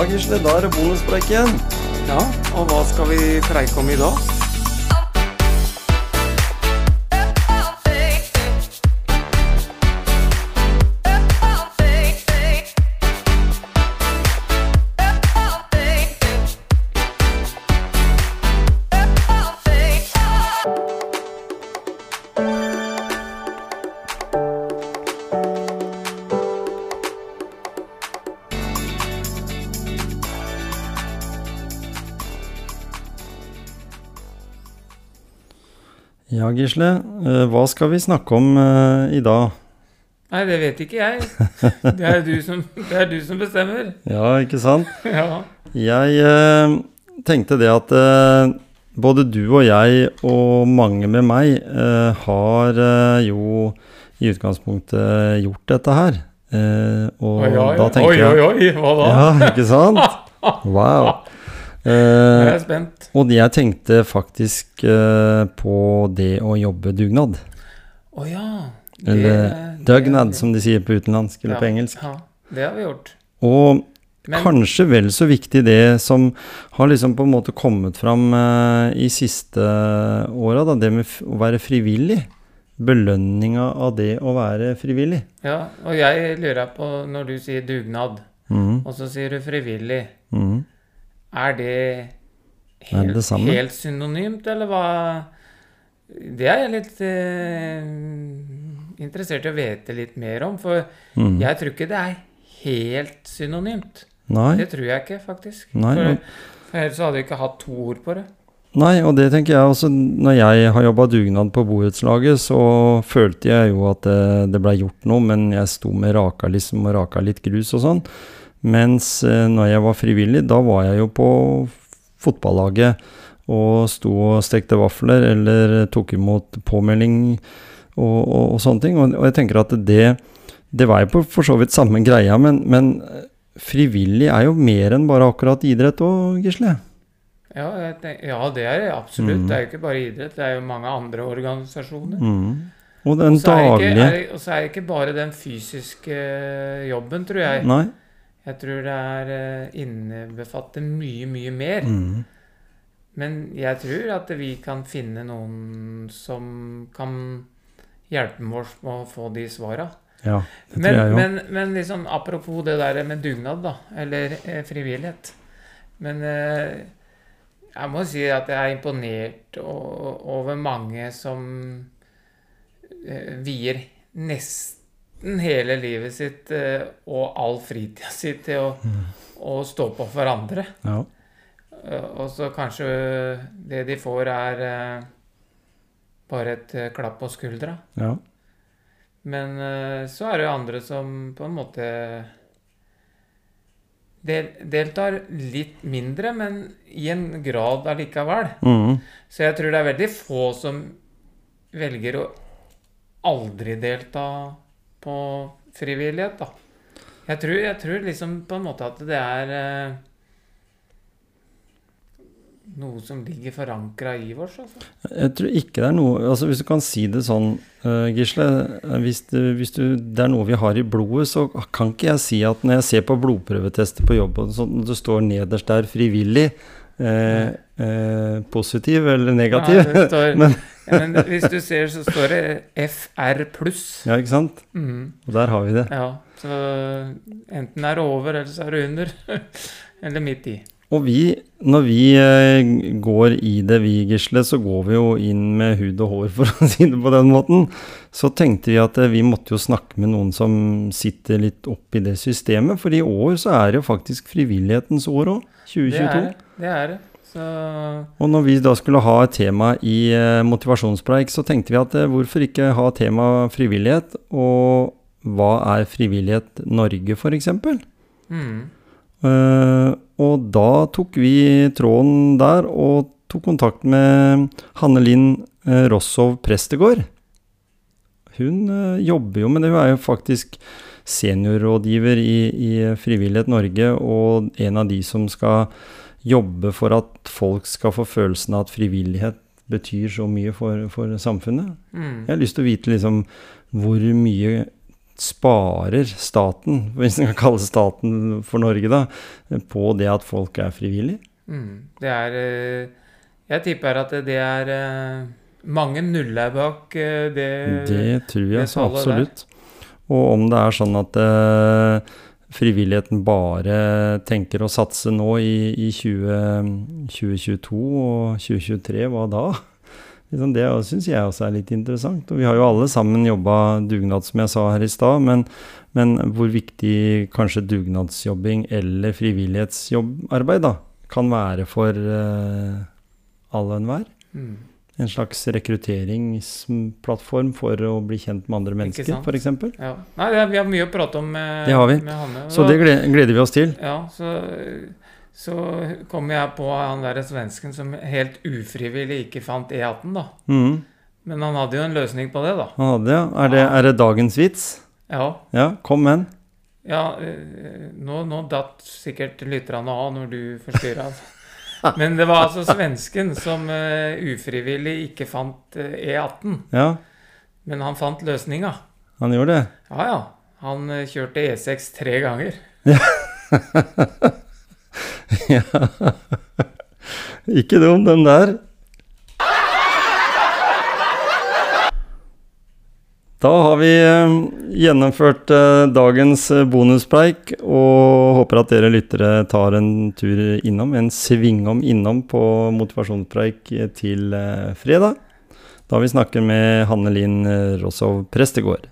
Ja, Gisle, da er det bonuspreik igjen. Ja, og hva skal vi preike om i dag? Ja, Gisle, eh, hva skal vi snakke om eh, i dag? Nei, det vet ikke jeg. Det er du som, det er du som bestemmer. Ja, ikke sant? Ja. Jeg eh, tenkte det at både du og jeg og mange med meg har jo i utgangspunktet gjort dette her. Og Oi, oi, da tenker oi, oi, oi, hva da? Ja, ikke sant? Wow. Nå er Eh, spent. og jeg tenkte faktisk eh, på det å jobbe dugnad. Å ja. det- Eller dugnad, som de sier på utenlandsk eller ja, på engelsk. Ja, det har vi gjort. Og Men kanskje vel så viktig det som har liksom på en måte kommet fram uh, i siste åra, da, det med å være frivillig. Belønninga av det å være frivillig. Ja, og jeg lurer på, når du sier dugnad, mm. og så sier du frivillig. Er det Er det helt, det helt synonymt, eller hva? Det er jeg litt eh, interessert i å vite litt mer om, for mm. jeg tror ikke det er helt synonymt. Nei, Det tror jeg ikke, faktisk. Nei, for, for ellers hadde vi ikke hatt to ord på det. nei, og det tenker jeg også. Når jeg har jobba dugnad på borettslaget, så følte jeg jo at det, det blei gjort noe, men jeg sto med raka liksom og raka litt grus og sånn. Mens eh, når jeg var frivillig, da var jeg jo på fotballaget og sto og stekte vafler eller tok imot påmelding og, og, og sånne ting. Og, og jeg tenker at det, det var jo på for så vidt samme greia, men, men frivillig er jo mer enn bare akkurat idrett òg, Gisle. Ja, ja, det er det absolutt. Mm. Det er jo ikke bare idrett, det er jo mange andre organisasjoner. Mm. Og den daglige Og så er det ikke bare den fysiske eh, jobben, tror jeg. Nei. Jeg tror det er eh, innebefatter mye, mye mer. Mm. Men jeg tror at vi kan finne noen som kan hjelpe oss med å få de svara. Ja, det Men, tror jeg jo. men, men liksom apropos det der med dugnad, da. Eller eh, frivillighet. Men eh, jeg må si at jeg er imponert over mange som eh, vier nesten hele livet sitt eh, og all fritida si til å, å stå på for andre. Ja. Eh, Og så kanskje det de får, er eh, bare et klapp på skuldra. ja. Men så er det jo andre som på en måte del, deltar litt mindre, men i en grad allikevel. Mm. Så jeg tror det er veldig få som velger å aldri delta på frivillighet, da. Jeg tror, jeg tror liksom på en måte at det er eh, noe som ligger forankra i oss, altså. Jeg tror ikke det er noe altså Hvis du kan si det sånn, eh, Gisle eh, hvis, det, hvis du, det er noe vi har i blodet, så kan ikke jeg si at når jeg ser på blodprøvetester på jobb, og sånn, det står nederst der 'frivillig', eh, eh, positiv eller negativ. Ja, det står, Men- ja, men hvis du ser, så står det FR pluss. Ja, ikke sant? Mm. Og der har vi det. Ja, så enten er det over, eller så er det under. eller midt i. Og vi, når vi eh, går i det, vi Gisle, så går vi jo inn med hud og hår, for å si det på den måten. Så tenkte vi at eh, vi måtte jo snakke med noen som sitter litt oppi det systemet. For i år så er det jo faktisk frivillighetens år òg. Det er det. Det er det. Så Og når vi da skulle ha et tema i eh, motivasjonspreik, så tenkte vi at eh, hvorfor ikke ha tema frivillighet? Og hva er Frivillighet Norge, f.eks.? mm. Eh, og da tok vi tråden der og tok kontakt med Hanne Linn uh, Rossov Prestegård. Hun uh, jobber jo med det. Hun er jo faktisk seniorrådgiver i, i Frivillighet Norge, og en av de som skal jobbe for at folk skal få følelsen av at frivillighet betyr så mye for, for samfunnet. Mm. Jeg har lyst til å vite liksom hvor mye sparer staten, hvis en kan kalle staten for Norge, da, på det at folk er frivillige? Mm. Det er eh, Jeg tipper at det er eh, mange nuller bak eh, det Det tror jeg det så tallet der. absolutt. Og om det er sånn at frivilligheten bare tenker å satse nå i, i 20, 2022 og 2023, hva da? Liksom det syns jeg også er litt interessant. Og vi har jo alle sammen jobba dugnad, som jeg sa her i stad, men, men hvor viktig kanskje dugnadsjobbing eller frivillighetsjobbarbeid da, kan være for uh, alle og enhver. Mm. En slags rekrutteringsplattform for å bli kjent med andre mennesker, f.eks. Ja. Nei, er, vi har mye å prate om med, Det har vi. Hanne. Så det gleder vi oss til. Ja, så, så kom jeg på han derre svensken som helt ufrivillig ikke fant E18, da. Mm. Men han hadde jo en løsning på det, da. Han hadde, ja. Er det, er det dagens vits? Ja, Ja, kom med den. ja eh, nå, nå datt sikkert lytterne av når du forstyrra. Men det var altså svensken som uh, ufrivillig ikke fant uh, E18. Ja, Men han fant løsninga. han gjorde det. Ja ja. Han uh, kjørte E6 tre ganger. ja. Ikke dum, den der. Da har vi eh, gjennomført eh, dagens eh, bonuspreik, og håper at dere lyttere tar en tur innom, en svingom innom på motivasjonspreik til fredag. Da vi snakker med Hanne Linn Rossow Prestegård.